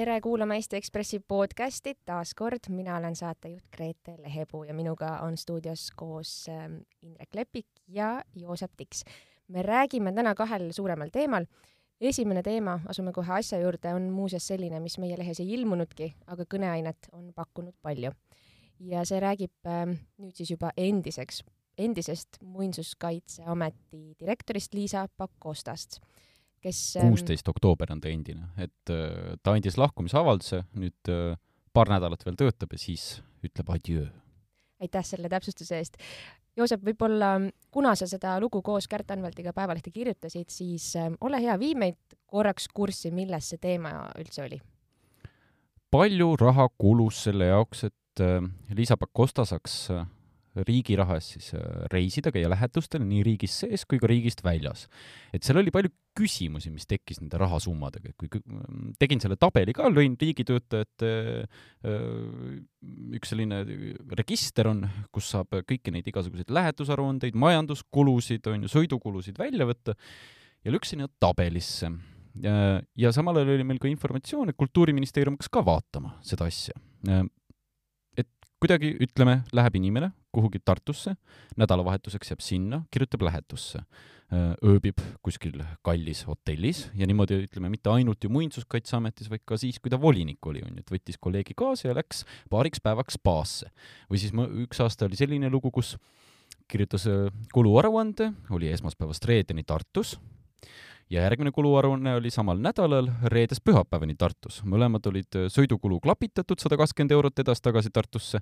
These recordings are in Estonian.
tere kuulama Eesti Ekspressi podcasti taas kord, mina olen saatejuht Grete Lehepuu ja minuga on stuudios koos ähm, Indrek Lepik ja Joosep Tiks. me räägime täna kahel suuremal teemal. esimene teema, asume kohe asja juurde, on muuseas selline, mis meie lehes ei ilmunudki, aga kõneainet on pakkunud palju. ja see räägib äh, nüüd siis juba endiseks, endisest Muinsuskaitseameti direktorist Liisa Pakostast kes ähm, kuusteist oktoober on ta endine, et äh, ta andis lahkumisavalduse, nüüd äh, paar nädalat veel töötab ja siis ütleb adjöö. aitäh selle täpsustuse eest. Joosep, võib-olla kuna sa seda lugu koos Kärt Anveltiga Päevalehte kirjutasid, siis äh, ole hea, vii meid korraks kurssi, milles see teema üldse oli? palju raha kulus selle jaoks, et äh, Liisa Pakosta saaks riigi raha eest siis reisida, käia lähetustel nii riigis sees kui ka riigist väljas. et seal oli palju küsimusi, mis tekkis nende rahasummadega, et kui tegin selle tabeli ka, lõin riigitöötajate äh, üks selline register on, kus saab kõiki neid igasuguseid lähetusaruandeid, majanduskulusid, on ju, sõidukulusid välja võtta ja lükkasin nad tabelisse. ja samal ajal oli meil ka informatsioon, et Kultuuriministeerium hakkas ka vaatama seda asja. Kuidagi, ütleme, läheb inimene kuhugi Tartusse, nädalavahetuseks jääb sinna, kirjutab lähetusse, ööbib kuskil kallis hotellis ja niimoodi, ütleme, mitte ainult ju Muinsuskaitseametis, vaid ka siis, kui ta volinik oli, on ju, et võttis kolleegi kaasa ja läks paariks päevaks spaasse. või siis ma, üks aasta oli selline lugu, kus kirjutas kuluaruande, oli esmaspäevast reedeni Tartus ja järgmine kuluaruanne oli samal nädalal reedest pühapäevani Tartus. mõlemad olid äh, sõidukulu klapitatud, sada kakskümmend eurot edasi-tagasi Tartusse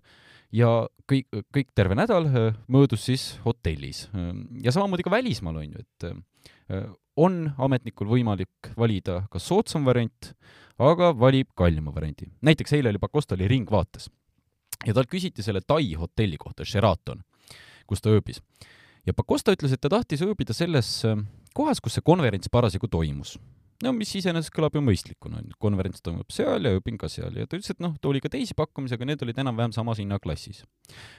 ja kõik, kõik terve nädal äh, möödus siis hotellis. ja samamoodi ka välismaal on ju, et äh, on ametnikul võimalik valida kas soodsam variant, aga valib kallima variandi. näiteks eile oli Pakosta oli Ringvaates ja talt küsiti selle Tai hotelli kohta, Sheraton, kus ta ööbis. ja Pakosta ütles, et ta tahtis ööbida selles kohas, kus see konverents parasjagu toimus no mis iseenesest kõlab ju mõistlikuna, on ju, konverents toimub seal ja õpin ka seal ja ta ütles, et noh, tuli ka teisi pakkumisi, aga need olid enam-vähem samas hinnaklassis.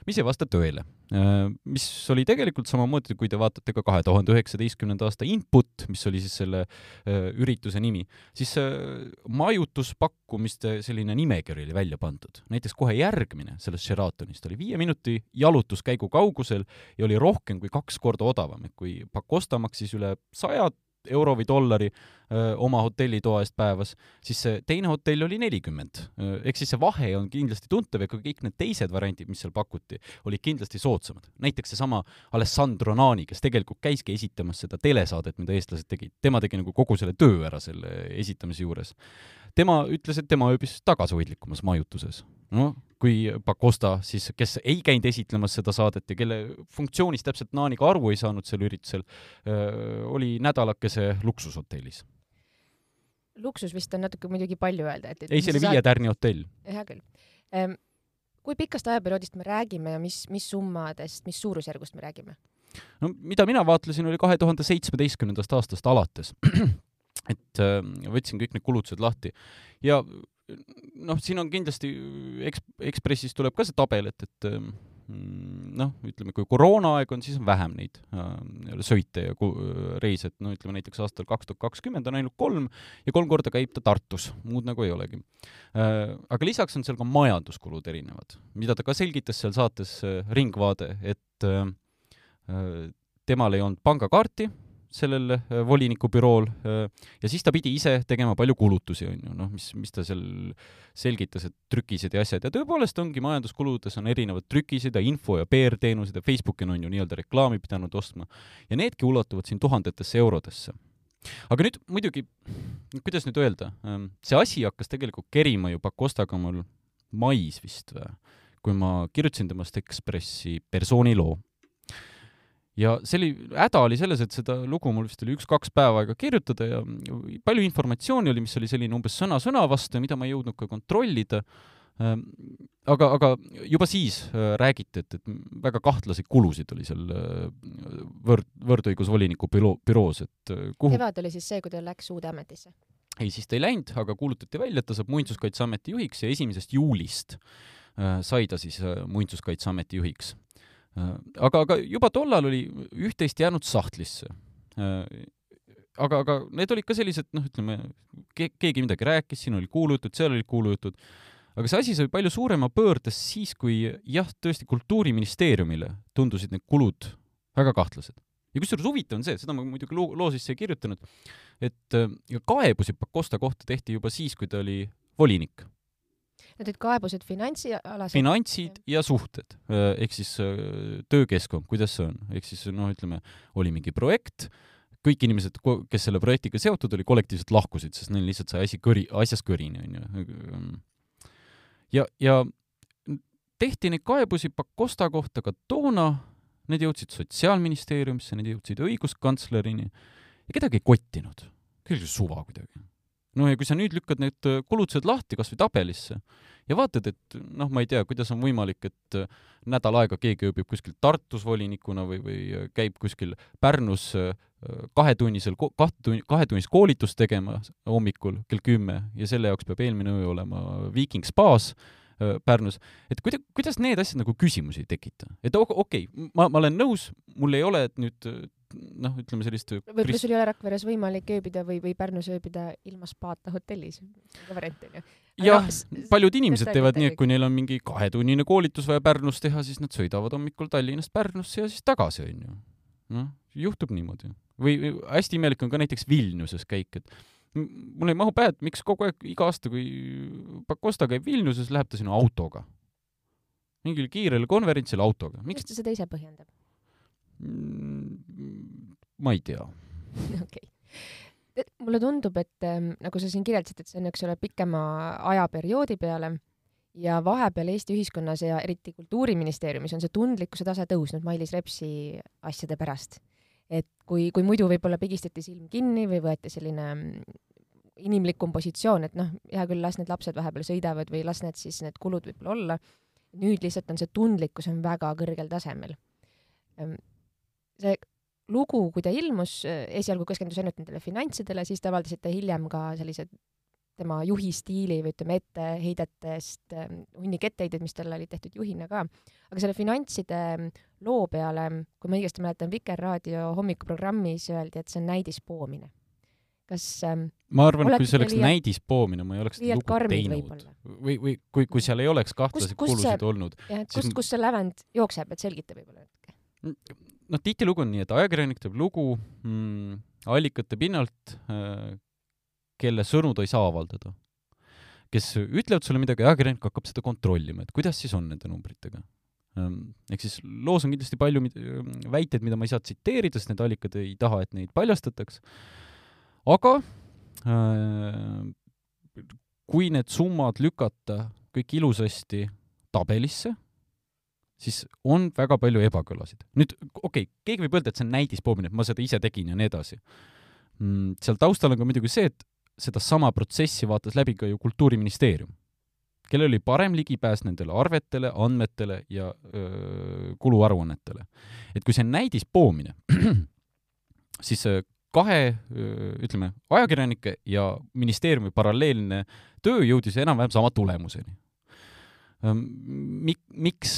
mis ei vasta tõele. Äh, mis oli tegelikult samamoodi, kui te vaatate ka kahe tuhande üheksateistkümnenda aasta input, mis oli siis selle äh, ürituse nimi, siis äh, majutuspakkumiste selline nimekiri oli välja pandud. näiteks kohe järgmine sellest Sheratonist oli viie minuti jalutuskäigu kaugusel ja oli rohkem kui kaks korda odavam, et kui Pakosta maksis üle saja euro või dollari oma hotellitoa eest päevas, siis see teine hotell oli nelikümmend. ehk siis see vahe on kindlasti tuntav ja ka kõik need teised variandid, mis seal pakuti, olid kindlasti soodsamad. näiteks seesama Alessandro Nani, kes tegelikult käiski esitamas seda telesaadet, mida eestlased tegid, tema tegi nagu kogu selle töö ära selle esitamise juures. tema ütles, et tema ööbis tagasihoidlikumas majutuses. noh, kui Pakosta siis, kes ei käinud esitlemas seda saadet ja kelle funktsioonist täpselt Naani ka aru ei saanud sel üritusel, oli nädalakese luksushotellis. Luksus vist on natuke muidugi palju öelda, et, et ei, see oli viie tärni hotell. hea küll ehm,. kui pikast ajaperioodist me räägime ja mis, mis summadest, mis suurusjärgust me räägime? no mida mina vaatlesin, oli kahe tuhande seitsmeteistkümnendast aastast alates et äh, võtsin kõik need kulutused lahti ja noh, siin on kindlasti eks-, Ekspressis tuleb ka see tabel, et, et mm, noh, ütleme, kui koroonaaeg on, siis on vähem neid äh, sõite ja reise, et no ütleme näiteks aastal kaks tuhat kakskümmend on ainult kolm ja kolm korda käib ta Tartus, muud nagu ei olegi äh,. aga lisaks on seal ka majanduskulud erinevad, mida ta ka selgitas seal saates äh, Ringvaade, et temal ei olnud pangakaarti sellel äh, voliniku bürool äh, ja siis ta pidi ise tegema palju kulutusi, on ju, noh, mis, mis ta seal selgitas, et trükised ja asjad. Ja tõepoolest ongi majanduskuludes on erinevad trükised ja info ja PR-teenused ja Facebooki on ju nii-öelda reklaami pidanud ostma. Ja needki ulatuvad siin tuhandetesse eurodesse. aga nüüd muidugi, kuidas nüüd öelda, ähm, see asi hakkas tegelikult kerima ju Pakostaga mul mais vist või, kui ma kirjutasin temast Ekspressi persooniloo ja see oli, häda oli selles, et seda lugu mul vist oli üks-kaks päeva aega kirjutada ja palju informatsiooni oli, mis oli selline umbes sõna sõna vastu ja mida ma ei jõudnud ka kontrollida. Ehm, aga, aga juba siis äh, räägiti, et, et väga kahtlasi kulusid oli seal äh, võrd, võrdõigusvoliniku büroo, büroos, et äh, kuhu kevad oli siis see, kui ta läks uude ametisse? ei, siis ta ei läinud, aga kuulutati välja, et ta saab Muinsuskaitseameti juhiks ja esimesest juulist sai ta siis Muinsuskaitseameti juhiks aga, aga juba tollal oli üht-teist jäänud sahtlisse. Äh, aga, aga need olid ka sellised, noh, ütleme, ke keegi midagi rääkis, siin olid kuulujutud, seal olid kuulujutud, aga see asi sai palju suurema pöörde siis, kui jah, tõesti Kultuuriministeeriumile tundusid need kulud väga kahtlased. ja kusjuures huvitav on see, seda ma muidugi loo, loo sisse ei kirjutanud, et äh, kaebusi Pakosta kohta tehti juba siis, kui ta oli volinik Need olid kaebused finantsialased? finantsid ja suhted, ehk siis töökeskkond, kuidas see on, ehk siis noh, ütleme, oli mingi projekt, kõik inimesed, kes selle projektiga seotud oli, kollektiivselt lahkusid, sest neil lihtsalt sai asi kõri, asjas kõrini, onju. ja, ja tehti neid kaebusi Pakosta kohta ka toona, need jõudsid Sotsiaalministeeriumisse, need jõudsid õiguskantslerini ja kedagi ei kottinud. küll suva kuidagi no ja kui sa nüüd lükkad need äh, kulutused lahti kas või tabelisse ja vaatad, et noh, ma ei tea, kuidas on võimalik, et äh, nädal aega keegi õpib kuskil Tartus volinikuna või, või äh, käib kuskil Pärnus kahetunnisel, kahte, kahetunnist koolitust tegema hommikul kell kümme ja selle jaoks peab eelmine öö olema Viiking spaas Pärnus, et kuida-, kuidas need asjad nagu küsimusi ei tekita? et okei okay,, ma, ma olen nõus, mul ei ole nüüd noh, ütleme sellist võib-olla krist... sul ei ole Rakveres võimalik ööbida või, või Pärnus ööbida ilma spaata hotellis, variant on ju. jah no,, paljud inimesed teevad nii, et kui neil on mingi kahetunnine koolitus vaja Pärnus teha, siis nad sõidavad hommikul Tallinnast Pärnusse ja siis tagasi, on ju. noh, juhtub niimoodi. või hästi imelik on ka näiteks Vilniuses käik, et mul ei mahu pähe, et miks kogu aeg, iga aasta, kui Pakosta käib Vilniuses, läheb ta sinna autoga. mingil kiirel konverentsil autoga. miks ta seda ise põhjendab? Mm, ma ei tea. okei. mulle tundub, et ähm, nagu sa siin kirjeldasid, et see on, eks ole, pikema ajaperioodi peale ja vahepeal Eesti ühiskonnas ja eriti Kultuuriministeeriumis on see tundlikkuse tase tõusnud Mailis Repsi asjade pärast. et kui, kui muidu võib-olla pigistati silm kinni või võeti selline mm, inimlikum positsioon, et noh, hea küll, las need lapsed vahepeal sõidavad või las need siis, need kulud võib-olla olla, nüüd lihtsalt on see tundlikkus on väga kõrgel tasemel ehm, see lugu, kui ta ilmus, esialgu keskendus ainult nendele finantsidele, siis te avaldasite hiljem ka sellised tema juhi stiili või ütleme, etteheidetest ähm, hunnik etteheideid, mis talle olid tehtud juhina ka. aga selle finantside loo peale, kui ma õigesti mäletan, Vikerraadio hommikuprogrammis öeldi, et see on näidispoomine. kas ähm, ma arvan, et kui see oleks liialt, näidispoomine, ma ei oleks seda lugu teinud. või, või kui, kui seal ei oleks kahtlasi kulusid see, olnud. kust, kust see lävend jookseb, et selgita võib-olla natuke noh, tihtilugu on nii, et ajakirjanik teeb lugu mm, allikate pinnalt äh,, kelle sõnu ta ei saa avaldada. kes ütlevad sulle midagi, ajakirjanik hakkab seda kontrollima, et kuidas siis on nende numbritega ähm,. ehk siis loos on kindlasti palju väiteid, mida ma ei saa tsiteerida, sest need allikad ei taha, et neid paljastataks, aga äh, kui need summad lükata kõik ilusasti tabelisse siis on väga palju ebakõlasid. nüüd okei okay,, keegi võib öelda, et see on näidispoomine, et ma seda ise tegin ja nii edasi mm,. seal taustal on ka muidugi see, et sedasama protsessi vaatas läbi ka ju Kultuuriministeerium, kellel oli parem ligipääs nendele arvetele, andmetele ja öö, kuluaruannetele. et kui see on näidispoomine, siis kahe, ütleme, ajakirjanike ja ministeeriumi paralleelne töö jõudis enam-vähem sama tulemuseni. Mik-, miks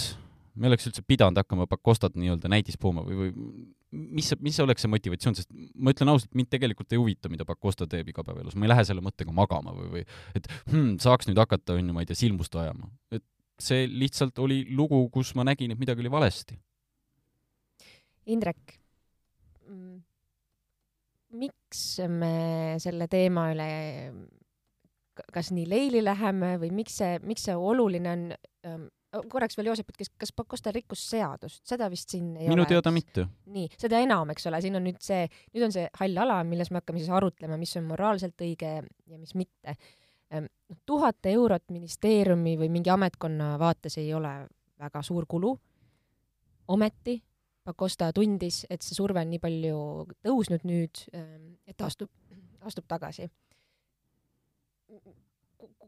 me oleks üldse pidanud hakkama Pakostat nii-öelda näidispooma või, või mis, mis oleks see motivatsioon, sest ma ütlen ausalt, mind tegelikult ei huvita, mida Pakosta teeb igapäevaelus, ma ei lähe selle mõttega magama või, või et hmm, saaks nüüd hakata, on ju, ma ei tea, silmust ajama. et see lihtsalt oli lugu, kus ma nägin, et midagi oli valesti. Indrek, miks me selle teema üle kas nii leili läheme või miks see, miks see oluline on korraks veel Joosep, et kes, kas Pakosta rikkus seadust, seda vist siin ei minu ole, teada mitte. nii, seda enam, eks ole, siin on nüüd see, nüüd on see hall ala, milles me hakkame siis arutlema, mis on moraalselt õige ja mis mitte. Ehm, noh, tuhat eurot ministeeriumi või mingi ametkonna vaates ei ole väga suur kulu. ometi Pakosta tundis, et see surve on nii palju tõusnud nüüd, ehm, et ta astub, astub tagasi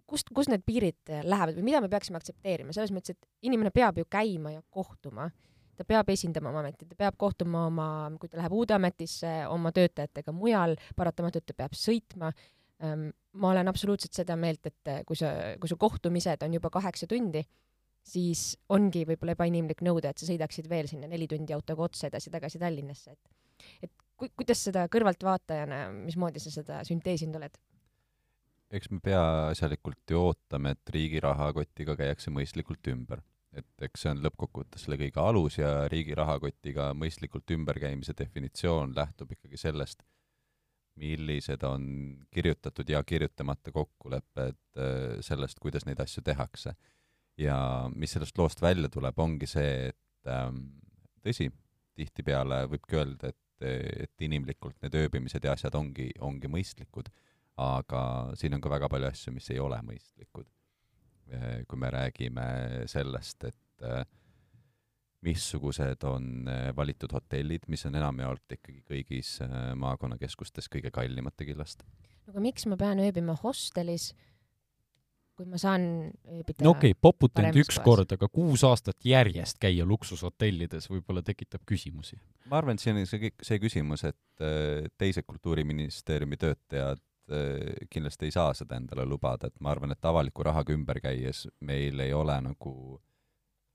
kust, kust need piirid äh, lähevad või mida me peaksime aktsepteerima, selles mõttes, et inimene peab ju käima ja kohtuma, ta peab esindama oma ametit, ta peab kohtuma oma, kui ta läheb uude ametisse, oma töötajatega mujal, paratamatult ta peab sõitma. Ähm, ma olen absoluutselt seda meelt, et äh, kui sa, kui su kohtumised on juba kaheksa tundi, siis ongi võib-olla ebainimlik nõuda, et sa sõidaksid veel sinna neli tundi autoga otse edasi-tagasi Tallinnasse, et et ku, kuidas seda kõrvaltvaatajana, mismoodi sa seda sünteesinud oled? Eks me peaasjalikult ju ootame, et riigi rahakotiga käiakse mõistlikult ümber. et eks see on lõppkokkuvõttes selle kõige alus ja riigi rahakotiga mõistlikult ümberkäimise definitsioon lähtub ikkagi sellest, millised on kirjutatud ja kirjutamata kokkulepped äh, sellest, kuidas neid asju tehakse. ja mis sellest loost välja tuleb, ongi see, et ähm, tõsi, tihtipeale võibki öelda, et, et inimlikult need ööbimised ja asjad ongi, ongi mõistlikud aga siin on ka väga palju asju, mis ei ole mõistlikud. Eh, kui me räägime sellest, et eh, missugused on eh, valitud hotellid, mis on enamjaolt ikkagi kõigis maakonnakeskustes kõige kallimate killast. no aga miks ma pean ööbima hostelis, kui ma saan ööbida no okei okay,, poputanud üks kohas. kord, aga kuus aastat järjest käia luksushotellides võib-olla tekitab küsimusi. ma arvan, et see on see, see küsimus, et teised Kultuuriministeeriumi töötajad Äh, kindlasti ei saa seda endale lubada, et ma arvan, et avaliku rahaga ümber käies meil ei ole nagu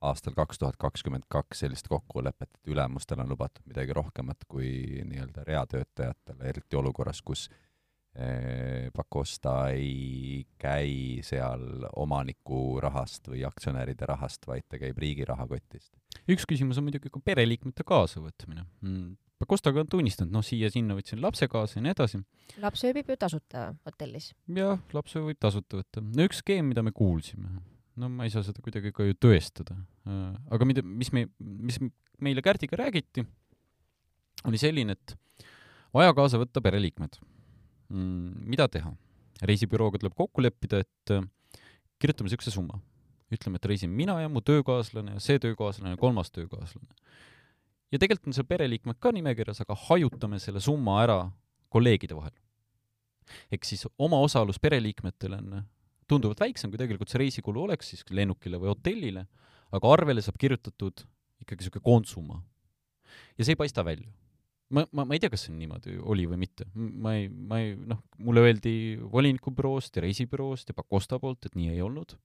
aastal kaks tuhat kakskümmend kaks sellist kokkulepet, et ülemustel on lubatud midagi rohkemat kui nii-öelda reatöötajatele, eriti olukorras, kus eh, Pakosta ei käi seal omaniku rahast või aktsionäride rahast, vaid ta käib riigi rahakotist. üks küsimus on muidugi ka pereliikmete kaasavõtmine mm Pakostaga on tunnistanud, noh, siia-sinna võtsin lapse kaasa ja nii edasi. laps ööbib ju tasuta hotellis. jah, lapse võib tasuta võtta. no üks skeem, mida me kuulsime, no ma ei saa seda kuidagi ka ju tõestada, äh, aga mida, mis me, mis meile Kärdiga räägiti, oli selline, et vaja kaasa võtta pereliikmed mm,. mida teha? reisibürooga tuleb kokku leppida, et äh, kirjutame niisuguse summa. ütleme, et reisin mina ja mu töökaaslane ja see töökaaslane ja kolmas töökaaslane ja tegelikult on seal pereliikmed ka nimekirjas, aga hajutame selle summa ära kolleegide vahel. ehk siis omaosalus pereliikmetel on tunduvalt väiksem, kui tegelikult see reisikulu oleks siis lennukile või hotellile, aga arvele saab kirjutatud ikkagi niisugune koondsumma. ja see ei paista välja. ma, ma, ma ei tea, kas see niimoodi oli või mitte. ma ei, ma ei, noh, mulle öeldi voliniku büroost ja reisibüroost ja Pakosta poolt, et nii ei olnud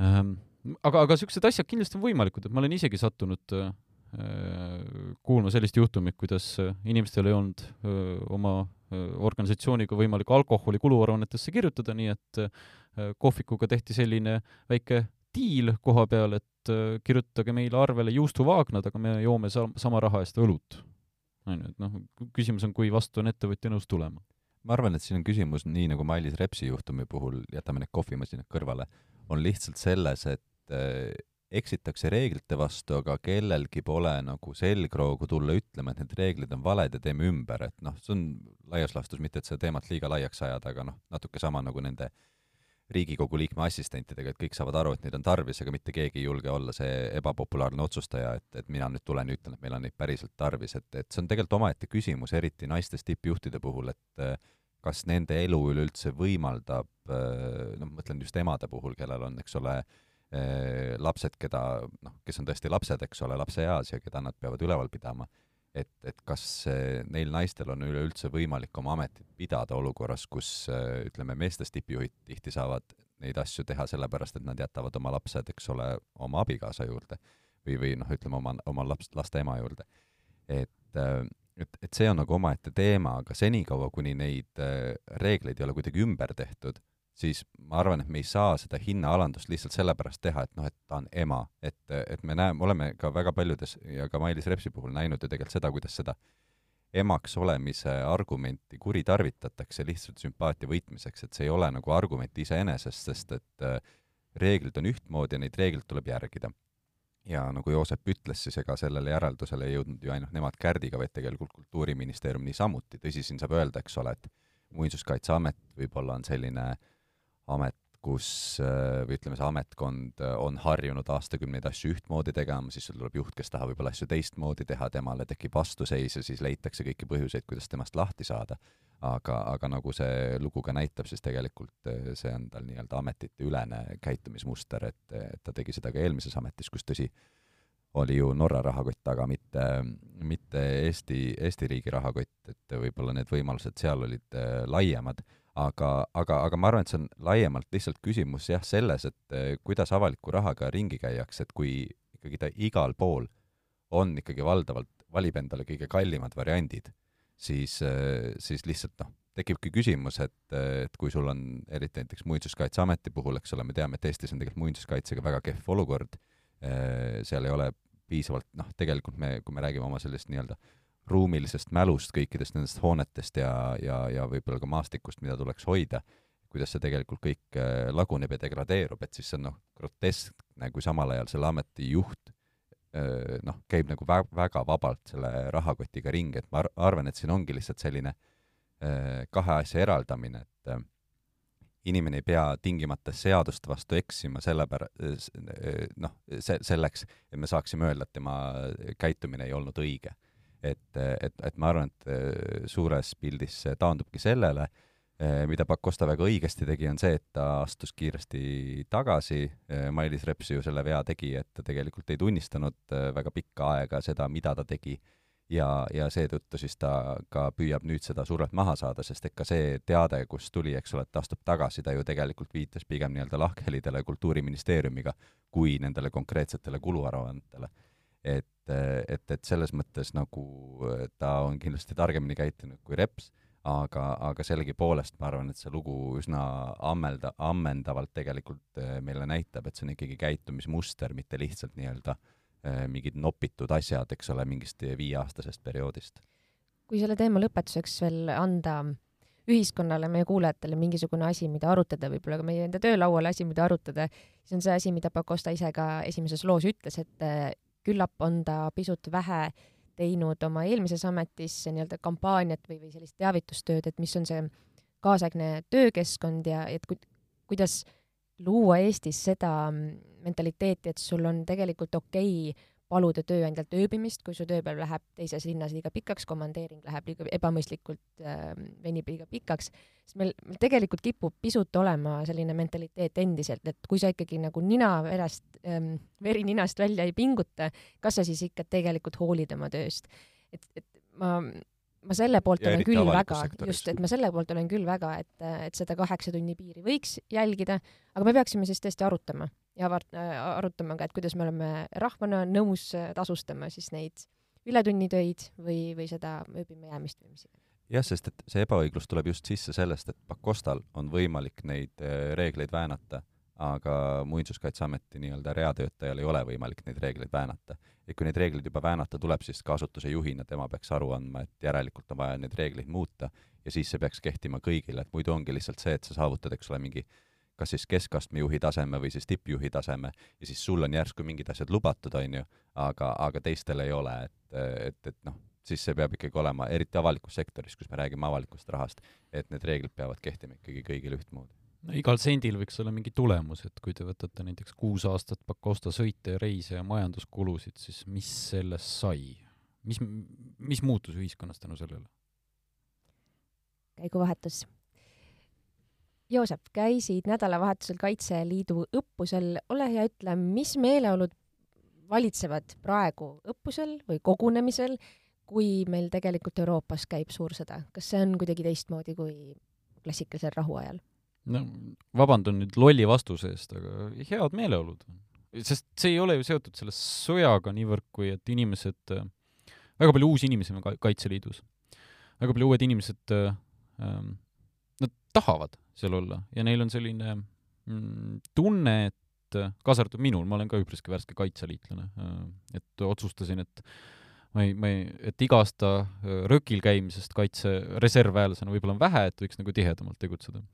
ähm, aga, aga niisugused asjad kindlasti on võimalikud, et ma olen isegi sattunud äh, kuulma sellist juhtumit, kuidas äh, inimestel ei olnud äh, oma äh, organisatsiooniga võimalik alkoholi kuluaruannetesse kirjutada, nii et kohvikuga tehti selline väike diil koha peal, et kirjutage meile arvele juustuvaagnad, aga me joome sa-, sama raha eest õlut. on ju, et noh, küsimus on, kui vastu on ettevõtja nõus tulema. ma arvan, et siin on küsimus, nii nagu Mailis Repsi juhtumi puhul, jätame need kohvimasinad kõrvale, on lihtsalt selles, et eksitakse reeglite vastu, aga kellelgi pole nagu selgroogu tulla ütlema, et need reeglid on valed ja teeme ümber, et noh, see on laias laastus mitte, et seda teemat liiga laiaks ajada, aga noh, natuke sama nagu nende Riigikogu liikme assistentidega, et kõik saavad aru, et neid on tarvis, aga mitte keegi ei julge olla see ebapopulaarne otsustaja, et, et mina nüüd tulen ja ütlen, et meil on neid päriselt tarvis, et, et see on tegelikult omaette küsimus, eriti naistest tippjuhtide puhul, et kas nende elu üleüldse võimaldab, noh, ma mõtlen just emade puhul, kellel on, eks ole, Äh, lapsed, keda noh, kes on tõesti lapsed, eks ole, lapseeas ja keda nad peavad üleval pidama, et, et kas neil naistel on üleüldse võimalik oma ametit pidada olukorras, kus äh, ütleme, meestest tippjuhid tihti saavad neid asju teha sellepärast, et nad jätavad oma lapsed, eks ole, oma abikaasa juurde või, või noh, ütleme oma, oma laps, laste ema juurde. et et, et see on nagu omaette teema, aga senikaua, kuni neid reegleid ei ole kuidagi ümber tehtud, siis ma arvan, et me ei saa seda hinnaalandust lihtsalt sellepärast teha, et noh, et ta on ema, et, et me näeme, oleme ka väga paljudes ja ka Mailis Repsi puhul näinud ju tegelikult seda, kuidas seda emaks olemise argumenti kuritarvitatakse lihtsalt sümpaatia võitmiseks, et see ei ole nagu argument iseenesest, sest et äh, reeglid on ühtmoodi ja neid reegleid tuleb järgida. ja nagu Joosep ütles, siis ega sellele järeldusele ei jõudnud ju ainult nemad Kärdiga, vaid tegelikult Kultuuriministeerium niisamuti, tõsi, siin saab öelda, eks ole, et Muinsuskaitseamet võib-olla on selline äh, amet, kus äh, või ütleme, see ametkond äh, on harjunud aastakümneid asju ühtmoodi tegema, siis sul tuleb juht, kes tahab võib-olla asju teistmoodi teha, temale tekib vastuseis ja siis leitakse kõiki põhjuseid, kuidas temast lahti saada. aga, aga nagu see lugu ka näitab, siis tegelikult äh, see on tal nii-öelda ametiteülene käitumismuster, et, et ta tegi seda ka eelmises ametis, kus tõsi, oli ju Norra rahakott, aga mitte, mitte Eesti, Eesti riigi rahakott, et võib-olla need võimalused seal olid laiemad aga, aga, aga ma arvan, et see on laiemalt lihtsalt küsimus jah, selles, et eh, kuidas avaliku rahaga ringi käiakse, et kui ikkagi ta igal pool on ikkagi valdavalt, valib endale kõige kallimad variandid, siis, eh, siis lihtsalt noh, tekibki küsimus, et, et kui sul on eriti näiteks Muinsuskaitseameti puhul, eks ole, me teame, et Eestis on tegelikult muinsuskaitsega väga kehv olukord, seal ei ole piisavalt, noh, tegelikult me, kui me räägime oma sellest nii-öelda ruumilisest mälust kõikidest nendest hoonetest ja, ja, ja võib-olla ka maastikust, mida tuleks hoida, kuidas see tegelikult kõik äh, laguneb ja degradeerub, et siis see on noh, groteskne, kui samal ajal selle ameti juht äh, noh, käib nagu vä-, väga vabalt selle rahakotiga ringi, et ma ar-, arvan, et siin ongi lihtsalt selline äh, kahe asja eraldamine, et inimene ei pea tingimata seaduste vastu eksima sellepär-, noh, see, selleks, et me saaksime öelda, et tema käitumine ei olnud õige et, et, et ma arvan, et äh, suures pildis see taandubki sellele, äh, mida Pakosta väga õigesti tegi, on see, et ta astus kiiresti tagasi, äh, Mailis Reps ju selle vea tegi, et ta tegelikult ei tunnistanud väga pikka aega seda, mida ta tegi, ja, ja seetõttu siis ta ka püüab nüüd seda survet maha saada, sest et ka see teade, kust tuli, eks ole, et ta astub tagasi, ta ju tegelikult viitas pigem nii-öelda lahkhelidele Kultuuriministeeriumiga kui nendele konkreetsetele kuluaruannetele et, et, et selles mõttes nagu ta on kindlasti targemini käitunud kui Reps, aga, aga sellegipoolest ma arvan, et see lugu üsna ammelda, ammendavalt tegelikult eh, meile näitab, et see on ikkagi käitumismuster, mitte lihtsalt nii-öelda eh, mingid nopitud asjad, eks ole, mingist viieaastasest perioodist. kui selle teema lõpetuseks veel anda ühiskonnale, meie kuulajatele mingisugune asi, mida arutada, võib-olla ka meie enda töölaual asi, mida arutada, siis on see asi, mida Pakosta ise ka esimeses loos ütles, et küllap on ta pisut vähe teinud oma eelmises ametis nii-öelda kampaaniat või, või sellist teavitustööd, et mis on see kaasaegne töökeskkond ja et ku, kuidas luua Eestis seda mentaliteeti, et sul on tegelikult okei okay paluda tööandjalt ööbimist, kui su tööpäev läheb teises linnas liiga pikaks, komandeering läheb liiga ebamõistlikult äh,, venib liiga pikaks, siis meil, meil tegelikult kipub pisut olema selline mentaliteet endiselt, et kui sa ikkagi nagu nina verest ähm,, veri ninast välja ei pinguta, kas sa siis ikka tegelikult hoolid oma tööst. et, et ma ma selle poolt ja olen küll väga, just, et ma selle poolt olen küll väga, et, et seda kaheksa tunni piiri võiks jälgida, aga me peaksime siis tõesti arutama ja äh, arutama ka, et kuidas me oleme rahvana nõus tasustama siis neid ületunnitöid või, või seda ööbima jäämist või mis iganes jah, sest et see ebaõiglus tuleb just sisse sellest, et Pakostal on võimalik neid äh, reegleid väänata aga Muinsuskaitseameti nii-öelda reatöötajal ei ole võimalik neid reegleid väänata. et kui neid reegleid juba väänata tuleb, siis ka asutuse juhina tema peaks aru andma, et järelikult on vaja neid reegleid muuta ja siis see peaks kehtima kõigile, et muidu ongi lihtsalt see, et sa saavutad, eks ole, mingi kas siis keskastme juhi taseme või siis tippjuhi taseme ja siis sul on järsku mingid asjad lubatud, on ju, aga, aga teistel ei ole, et, et, et noh, siis see peab ikkagi olema, eriti avalikus sektoris, kus me räägime avalikust rahast, et need reeglid peavad kehtima ikkagi kõigile ühtmoodi no igal sendil võiks olla mingi tulemus, et kui te võtate näiteks kuus aastat Pakosta sõite ja reise ja majanduskulusid, siis mis sellest sai? mis, mis muutus ühiskonnas tänu sellele? käiguvahetus. Joosep, käisid nädalavahetusel Kaitseliidu õppusel, ole hea, ütle, mis meeleolud valitsevad praegu õppusel või kogunemisel, kui meil tegelikult Euroopas käib suur sõda, kas see on kuidagi teistmoodi kui klassikalisel rahuajal? no vabandan nüüd lolli vastuse eest, aga head meeleolud. sest see ei ole ju seotud selle sõjaga niivõrd, kui et inimesed, väga palju uusi inimesi on Kaitseliidus. väga palju uued inimesed ähm,, nad tahavad seal olla ja neil on selline mm, tunne, et kaasa arvatud minul, ma olen ka üpriski värske kaitseliitlane, äh, et otsustasin, et ma ei, ma ei, et iga aasta äh, rökil käimisest kaitse reservväelasena võib-olla on vähe, et võiks nagu tihedamalt tegutseda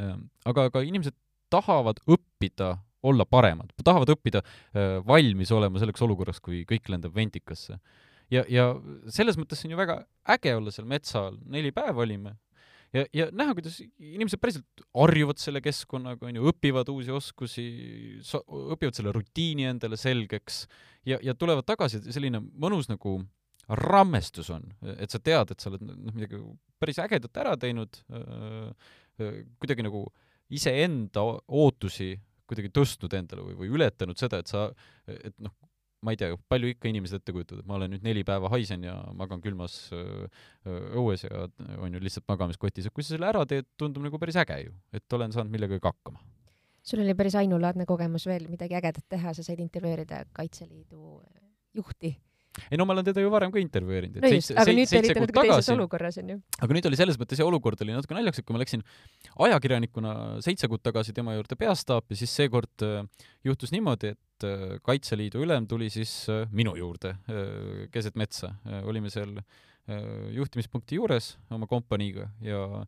Ehm, aga, aga inimesed tahavad õppida olla paremad, tahavad õppida äh, valmis olema selleks olukorraks, kui kõik lendab ventikasse. ja, ja selles mõttes on ju väga äge olla seal metsa all, neli päeva olime, ja, ja näha, kuidas inimesed päriselt harjuvad selle keskkonnaga, on ju, õpivad uusi oskusi, õpivad selle rutiini endale selgeks ja, ja tulevad tagasi, selline mõnus nagu rammestus on, et sa tead, et sa oled noh, midagi päris ägedat ära teinud äh,, kuidagi nagu iseenda ootusi kuidagi tõstnud endale või, või ületanud seda, et sa, et noh, ma ei tea, palju ikka inimesed ette kujutavad, et ma olen nüüd neli päeva haisen ja magan külmas öö, õues ja on ju lihtsalt magamiskotis, et kui sa selle ära teed, tundub nagu päris äge ju, et olen saanud millegagi hakkama. sul oli päris ainulaadne kogemus veel midagi ägedat teha, sa said intervjueerida Kaitseliidu juhti ei no ma olen teda ju varem ka intervjueerinud. no nüüd te olite natuke teises olukorras, onju. aga nüüd oli selles mõttes ja olukord oli natuke naljakas, et kui ma läksin ajakirjanikuna seitse kuud tagasi tema juurde peastaapi, siis seekord äh, juhtus niimoodi, et äh, Kaitseliidu ülem tuli siis äh, minu juurde keset metsa. olime seal juhtimispunkti juures oma kompaniiga ja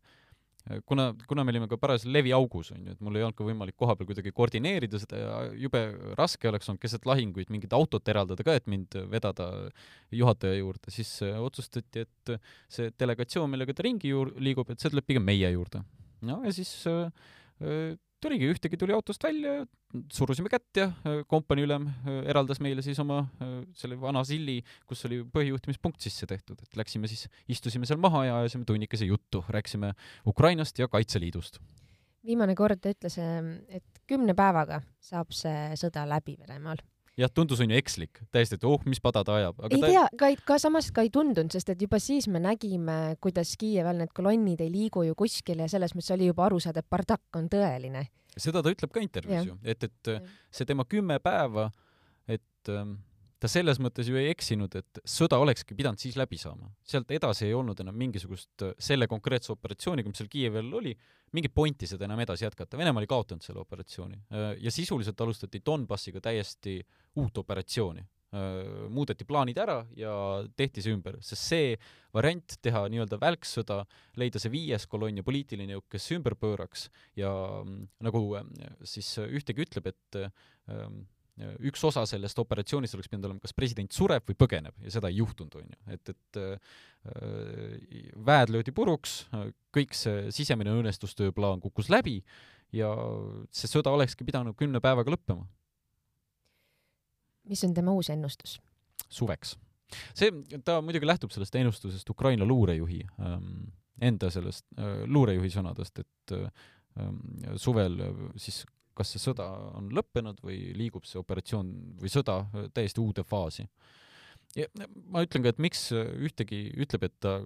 kuna, kuna me olime ka parajasti leviaugus, on ju, et mul ei olnud ka võimalik kohapeal kuidagi koordineerida seda ja jube raske oleks olnud keset lahinguid mingit autot eraldada ka, et mind vedada juhataja juurde, siis otsustati, et see delegatsioon, millega ta ringi juur-, liigub, et see tuleb pigem meie juurde. No ja siis äh, äh tuligi, ühtegi tuli autost välja, surusime kätt ja äh, kompaniiülem äh, eraldas meile siis oma selle vana silli, kus oli põhijuhtimispunkt sisse tehtud, et läksime siis, istusime seal maha ja ajasime tunnikese juttu, rääkisime Ukrainast ja Kaitseliidust. viimane kord ta ütles, et kümne päevaga saab see sõda läbi Venemaal jah, tundus on ju ekslik, täiesti, et oh, mis pada ta ajab. ei ta... tea, ka, ka samas ka ei tundunud, sest et juba siis me nägime, kuidas Kiieval need kolonnid ei liigu ju kuskile ja selles mõttes oli juba aru saada, et bardakk on tõeline. seda ta ütleb ka intervjuus ju, et, et ja. see tema kümme päeva, et ähm, ta selles mõttes ju ei eksinud, et sõda olekski pidanud siis läbi saama. sealt edasi ei olnud enam mingisugust äh, selle konkreetse operatsiooniga, mis seal Kiievil oli, mingit pointi seda enam edasi jätkata. Venemaa oli kaotanud selle operatsiooni äh, ja sisuliselt alustati Donbassiga täiesti uut operatsiooni. Äh, muudeti plaanid ära ja tehti see ümber, sest see variant teha nii-öelda välksõda, leida see viies kolonn ja poliitiline jõuk, kes ümber pööraks ja mm, nagu siis ühtegi ütleb, et üks osa sellest operatsioonist oleks pidanud olema, kas president sureb või põgeneb ja seda ei juhtunud, on ju. et, et äh, väed löödi puruks, kõik see sisemine õnnestustööplaan kukkus läbi ja see sõda olekski pidanud kümne päevaga lõppema. mis on tema uus ennustus? suveks. see, ta muidugi lähtub sellest ennustusest Ukraina luurejuhi ähm, enda sellest äh, luurejuhi sõnadest, et ähm, suvel siis kas see sõda on lõppenud või liigub see operatsioon või sõda äh, täiesti uude faasi. ja ma ütlen ka, et miks ühtegi ütleb, et ta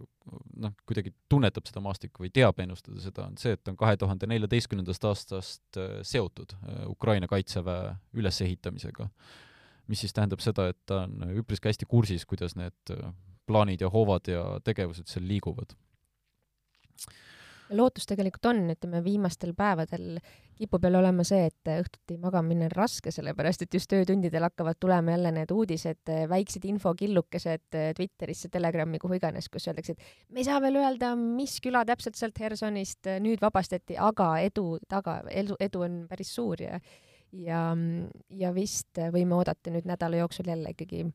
noh, kuidagi tunnetab seda maastikku või teab ennustada seda, on see, et on kahe tuhande neljateistkümnendast aastast äh, seotud äh, Ukraina kaitseväe ülesehitamisega. mis siis tähendab seda, et ta on üpriski hästi kursis, kuidas need plaanid ja hoovad ja tegevused seal liiguvad lootus tegelikult on, ütleme viimastel päevadel kipub jälle olema see, et õhtuti magama minna on raske, sellepärast et just öötundidel hakkavad tulema jälle need uudised, väiksed infokillukesed Twitterisse, Telegrami, kuhu iganes, kus öeldakse, et me ei saa veel öelda, mis küla täpselt sealt Hersonist nüüd vabastati, aga edu taga, edu on päris suur ja ja, ja vist võime oodata nüüd nädala jooksul jälle ikkagi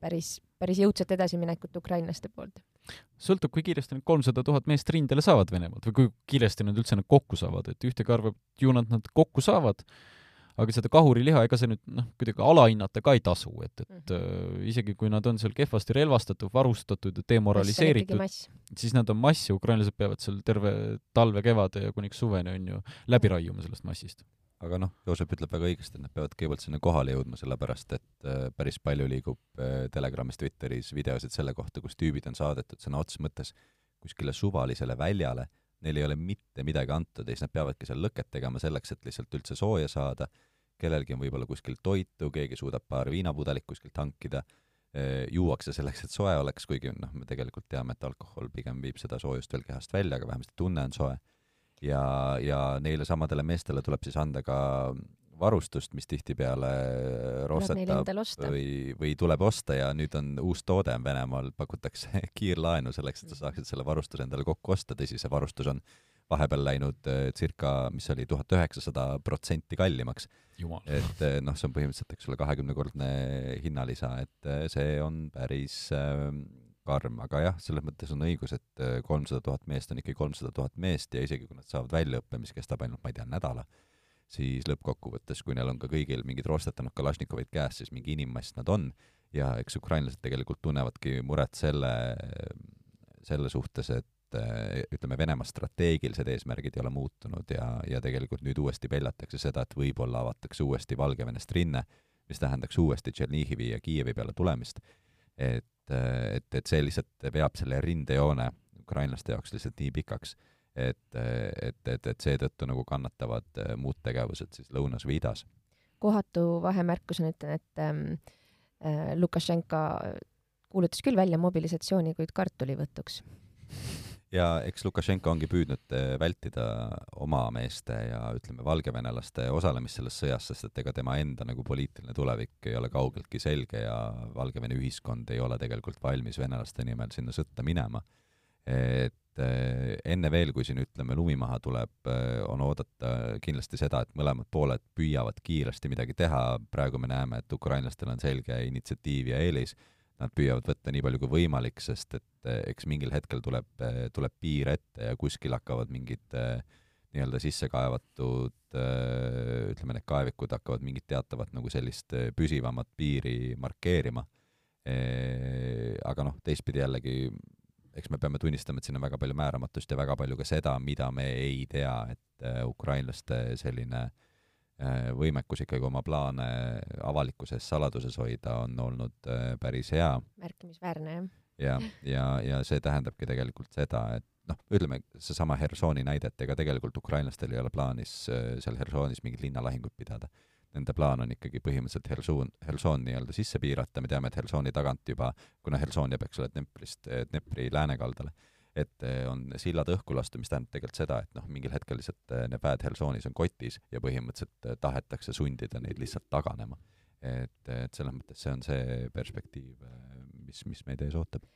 päris, päris jõudsat edasiminekut ukrainlaste poolt sõltub, kui kiiresti need kolmsada tuhat meest rindele saavad Venemaalt või kui kiiresti nad üldse nad kokku saavad, et ühtegi arvab, ju nad nad kokku saavad, aga seda kahuriliha, ega see nüüd noh, kuidagi alahinnata ka ei tasu, et, et -hmm. äh, isegi kui nad on seal kehvasti relvastatud, varustatud ja demoraliseeritud, siis nad on mass ja ukrainlased peavad seal terve talve, kevade ja kuniks suveni on ju läbi raiuma sellest massist aga noh, Joosep ütleb väga õigesti, et nad peavad kõigepealt sinna kohale jõudma, sellepärast et äh, päris palju liigub äh, Telegramis, Twitteris videosid selle kohta, kus tüübid on saadetud sõna otseses mõttes kuskile suvalisele väljale, neil ei ole mitte midagi antud ja siis nad peavadki seal lõket tegema selleks, et lihtsalt üldse sooja saada, kellelgi on võib-olla kuskil toitu, keegi suudab paar viinapudelit kuskilt hankida, äh, juuakse selleks, et soe oleks, kuigi noh, me tegelikult teame, et alkohol pigem viib seda soojust veel kehast välja, aga vähemasti tunne on soe ja, ja neile samadele meestele tuleb siis anda ka varustust, mis tihtipeale roostettab või, või tuleb osta ja nüüd on uus toode on Venemaal, pakutakse kiirlaenu selleks, et sa saaksid selle varustuse endale kokku osta, tõsi, see varustus on vahepeal läinud äh, circa, mis oli, tuhat üheksasada protsenti kallimaks. et äh, noh, see on põhimõtteliselt, eks ole, kahekümnekordne hinnalisa, et äh, see on päris äh, karm, aga jah, selles mõttes on õigus, et äh, kolmsada tuhat meest on ikkagi kolmsada tuhat meest ja isegi kui nad saavad väljaõppe, mis kestab ainult, ma ei tea, nädala, siis lõppkokkuvõttes, kui neil on ka kõigil mingid roostetanud Kalašnikovid käes, siis mingi inimmass nad on ja eks ukrainlased tegelikult tunnevadki muret selle, selle suhtes, et äh, ütleme, Venemaa strateegilised eesmärgid ei ole muutunud ja, ja tegelikult nüüd uuesti peljatakse seda, et võib-olla avatakse uuesti Valgevenest rinne, mis tähendaks uuesti Tšernihivi ja Kiievi peale tulemist. Et et, et, see lihtsalt veab selle rindejoone ukrainlaste jaoks lihtsalt nii pikaks, et, et, et, et seetõttu nagu kannatavad äh, muud tegevused siis lõunas või idas. kohatu vahemärkusena ütlen, et ähm, Lukašenka kuulutas küll välja mobilisatsiooni, kuid kartulivõtuks ja eks Lukašenko ongi püüdnud eh, vältida oma meeste ja ütleme, valgevenelaste osalemist selles sõjas, sest et ega tema enda nagu poliitiline tulevik ei ole kaugeltki selge ja Valgevene ühiskond ei ole tegelikult valmis venelaste nimel sinna sõtta minema. et eh, enne veel, kui siin ütleme, lumi maha tuleb, eh, on oodata kindlasti seda, et mõlemad pooled püüavad kiiresti midagi teha, praegu me näeme, et ukrainlastel on selge initsiatiiv ja eelis nad püüavad võtta nii palju kui võimalik, sest et eh, eks mingil hetkel tuleb, eh, tuleb piir ette ja kuskil hakkavad mingid eh, nii-öelda sisse kaevatud, ütleme, need kaevikud hakkavad mingit teatavat nagu sellist püsivamat piiri markeerima. aga noh, teistpidi jällegi, eks me peame tunnistama, et siin on väga palju määramatust ja väga palju ka seda, mida me ei tea, et ukrainlaste selline äh, võimekus ikkagi oma plaane avalikkuse ees saladuses hoida on olnud äh, päris hea. märkimisväärne, jah. ja, ja, ja see tähendabki tegelikult seda, et noh, ütleme, seesama Hersoni näide, et ega tegelikult ukrainlastel ei ole plaanis äh, seal Hersonis mingit linnalahingut pidada. Nende plaan on ikkagi põhimõtteliselt Hersoon, Hersoon nii-öelda sisse piirata, me teame, et Hersoni tagant juba, kuna Herson jääb, eks ole, Dneprist, Dnepri läänekaldale et eh, on sillad õhku lastud, mis tähendab tegelikult seda, et noh, mingil hetkel lihtsalt eh, need väed Helsonis on kotis ja põhimõtteliselt eh, tahetakse sundida neid lihtsalt taganema. et, et selles mõttes see on see perspektiiv, mis, mis meid ees ootab.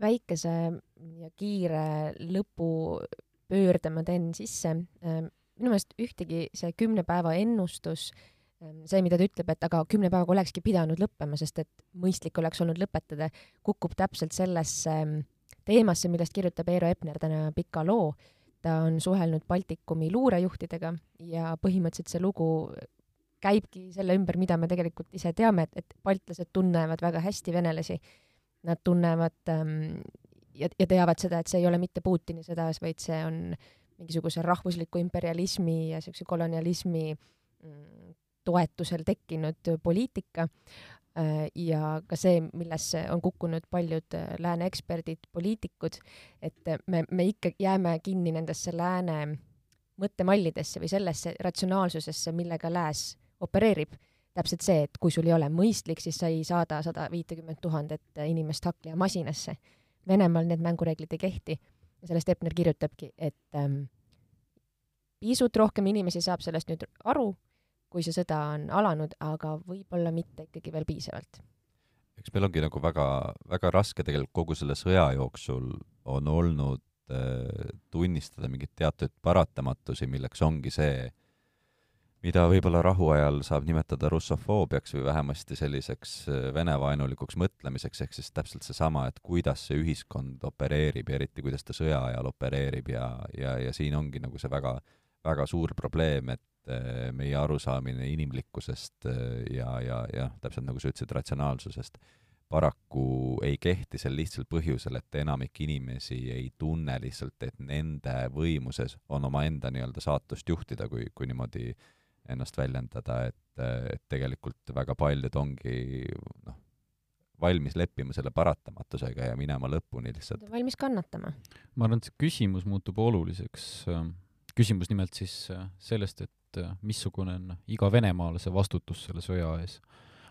väikese ja kiire lõpupöörde ma teen sisse. minu meelest ühtegi see kümne päeva ennustus see, mida ta ütleb, et aga kümne päevaga olekski pidanud lõppema, sest et mõistlik oleks olnud lõpetada, kukub täpselt sellesse teemasse, millest kirjutab Eero Epner täna pika loo. ta on suhelnud Baltikumi luurejuhtidega ja põhimõtteliselt see lugu käibki selle ümber, mida me tegelikult ise teame, et, et baltlased tunnevad väga hästi venelasi. Nad tunnevad ähm, ja, ja teavad seda, et see ei ole mitte Putini sõda, vaid see on mingisuguse rahvusliku imperialismi ja niisuguse kolonialismi mm, toetusel tekkinud poliitika. Äh, ja ka see, millesse on kukkunud paljud äh, lääne eksperdid, poliitikud, et äh, me, me ikka jääme kinni nendesse lääne mõttemallidesse või sellesse ratsionaalsusesse, millega lääs opereerib. täpselt see, et kui sul ei ole mõistlik, siis sa ei saada sada viitekümmet tuhandet inimest hakkleja masinasse. Venemaal need mängureeglid ei kehti ja sellest Epner kirjutabki, et ähm, pisut rohkem inimesi saab sellest nüüd aru kui see sõda on alanud, aga võib-olla mitte ikkagi veel piisavalt. eks meil ongi nagu väga, väga raske tegelikult kogu selle sõja jooksul on olnud äh, tunnistada mingeid teatud paratamatusi, milleks ongi see, mida võib-olla rahuajal saab nimetada russofoobiaks või vähemasti selliseks äh, venevaenulikuks mõtlemiseks, ehk siis täpselt seesama, et kuidas see ühiskond opereerib ja eriti kuidas ta sõja ajal opereerib ja, ja, ja siin ongi nagu see väga, väga suur probleem, et Eh, meie arusaamine inimlikkusest eh, ja, ja, ja täpselt nagu sa ütlesid, ratsionaalsusest paraku ei kehti sel lihtsal põhjusel, et enamik inimesi ei tunne lihtsalt, et nende võimuses on omaenda nii-öelda saatust juhtida, kui, kui niimoodi ennast väljendada, et, et tegelikult väga paljud ongi noh, valmis leppima selle paratamatusega ja minema lõpuni lihtsalt. valmis kannatama. ma arvan, et see küsimus muutub oluliseks, küsimus nimelt siis sellest, et et äh, missugune on iga venemaalase vastutus selle sõja ees.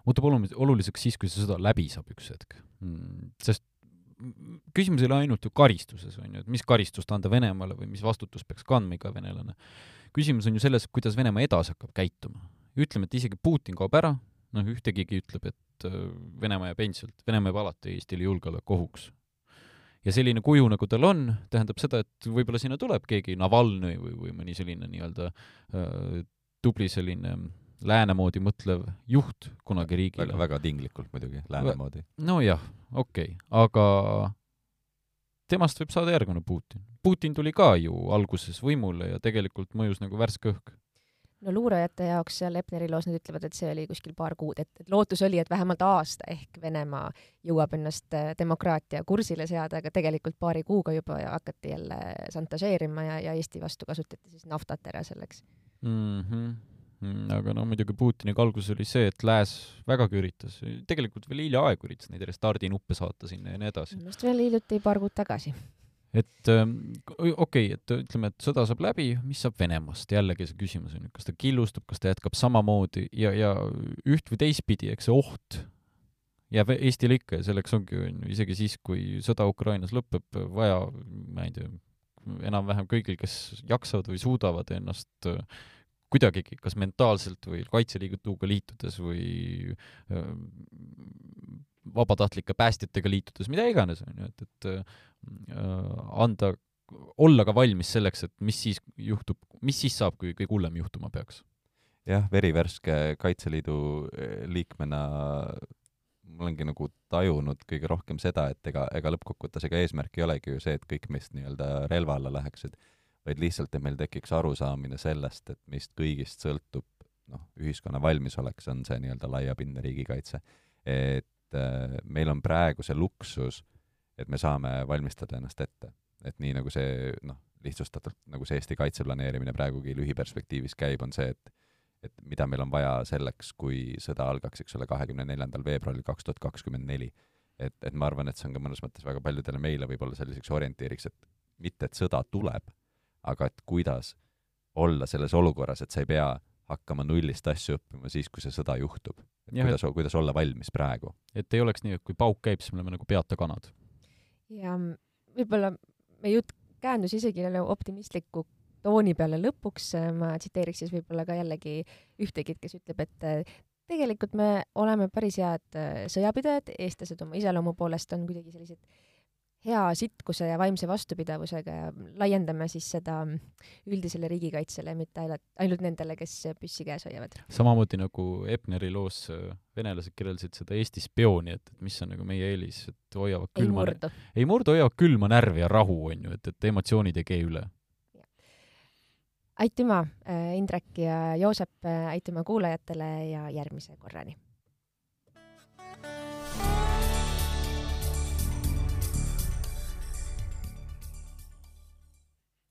muutub olulis-, oluliseks siis, kui see sõda läbi saab üks hetk mm,. sest küsimus ei ole ainult ju karistuses, on ju, et mis karistust anda Venemaale või mis vastutust peaks kandma iga venelane. küsimus on ju selles, kuidas Venemaa edasi hakkab käituma. ütleme, et isegi Putin kaob ära, noh, ühtegigi ütleb, et äh, Venemaa jääb endiselt, Venemaa jääb alati Eestile julgeolekuohuks ja selline kuju, nagu tal on, tähendab seda, et võib-olla sinna tuleb keegi Navalnõi või, või mõni selline nii-öelda äh, tubli selline lääne moodi mõtlev juht kunagi riigile. väga, väga tinglikult muidugi, lääne moodi. nojah, okei okay., aga temast võib saada järgmine Putin. Putin tuli ka ju alguses võimule ja tegelikult mõjus nagu värske õhk no luurajate jaoks seal Epneri loos nad ütlevad, et see oli kuskil paar kuud, et, et lootus oli, et vähemalt aasta ehk Venemaa jõuab ennast äh, demokraatia kursile seada, aga tegelikult paari kuuga juba hakati jälle šantažeerima ja, ja Eesti vastu kasutati siis naftat ära selleks mm. -hmm aga no muidugi Putiniga alguses oli see, et lääs vägagi üritas, tegelikult veel hiljaaegu üritas neid restardinuppe saata sinna ja nii edasi. arust veel hiljuti paar kuud tagasi et ähm, okei okay,, et ütleme, et sõda saab läbi, mis saab Venemaast, jällegi see küsimus on ju, kas ta killustub, kas ta jätkab samamoodi ja, ja üht või teistpidi, eks see oht jääb Eestile ikka ja selleks ongi on ju isegi siis, kui sõda Ukrainas lõpeb, vaja, ma ei tea, enam-vähem kõigil, kes jaksavad või suudavad ennast äh, kuidagigi, kas mentaalselt või Kaitseliiduga liitudes või äh, vabatahtlike päästjatega liitudes, mida iganes, on ju, et, et äh, anda, olla ka valmis selleks, et mis siis juhtub, mis siis saab, kui kõige hullem juhtuma peaks. jah, verivärske Kaitseliidu liikmena ma olengi nagu tajunud kõige rohkem seda, et ega, ega lõppkokkuvõttes ega eesmärk ei olegi ju see, et kõik meist nii-öelda relva alla läheksid vaid lihtsalt, et meil tekiks arusaamine sellest, et meist kõigist sõltub noh, ühiskonna valmisolek, see on see nii-öelda laiapindne riigikaitse. et äh, meil on praegu see luksus, et me saame valmistada ennast ette. et nii, nagu see noh, lihtsustatult, nagu see Eesti kaitseplaneerimine praegugi lühiperspektiivis käib, on see, et et mida meil on vaja selleks, kui sõda algaks, eks ole, kahekümne neljandal veebruaril kaks tuhat kakskümmend neli. et, et ma arvan, et see on ka mõnes mõttes väga paljudele meile võib-olla selliseks orientiiriks, et mitte, et sõda tuleb, aga et kuidas olla selles olukorras, et sa ei pea hakkama nullist asju õppima siis, kui see sõda juhtub. kuidas, kuidas olla valmis praegu. et ei oleks nii, et kui pauk käib, siis me oleme nagu peata kanad. ja võib-olla meie jutt käändus isegi optimistliku tooni peale lõpuks, ma tsiteeriks siis võib-olla ka jällegi ühtegit, kes ütleb, et tegelikult me oleme päris head sõjapidajad, eestlased oma iseloomu poolest on kuidagi sellised hea sitkuse ja vaimse vastupidavusega ja laiendame siis seda üldisele riigikaitsele, mitte ainult, nendele, kes püssi käes hoiavad. samamoodi nagu Epneri loos äh, venelased kirjeldasid seda Eesti spiooni, et, et mis on nagu meie eelis, et hoiavad külma, ei murdu, ei murdu, hoiavad külma närvi ja rahu, on ju, et, et emotsioonid ei kee üle. aitüma, äh, Indrek ja Joosep, äh, aitüma kuulajatele ja järgmise korrani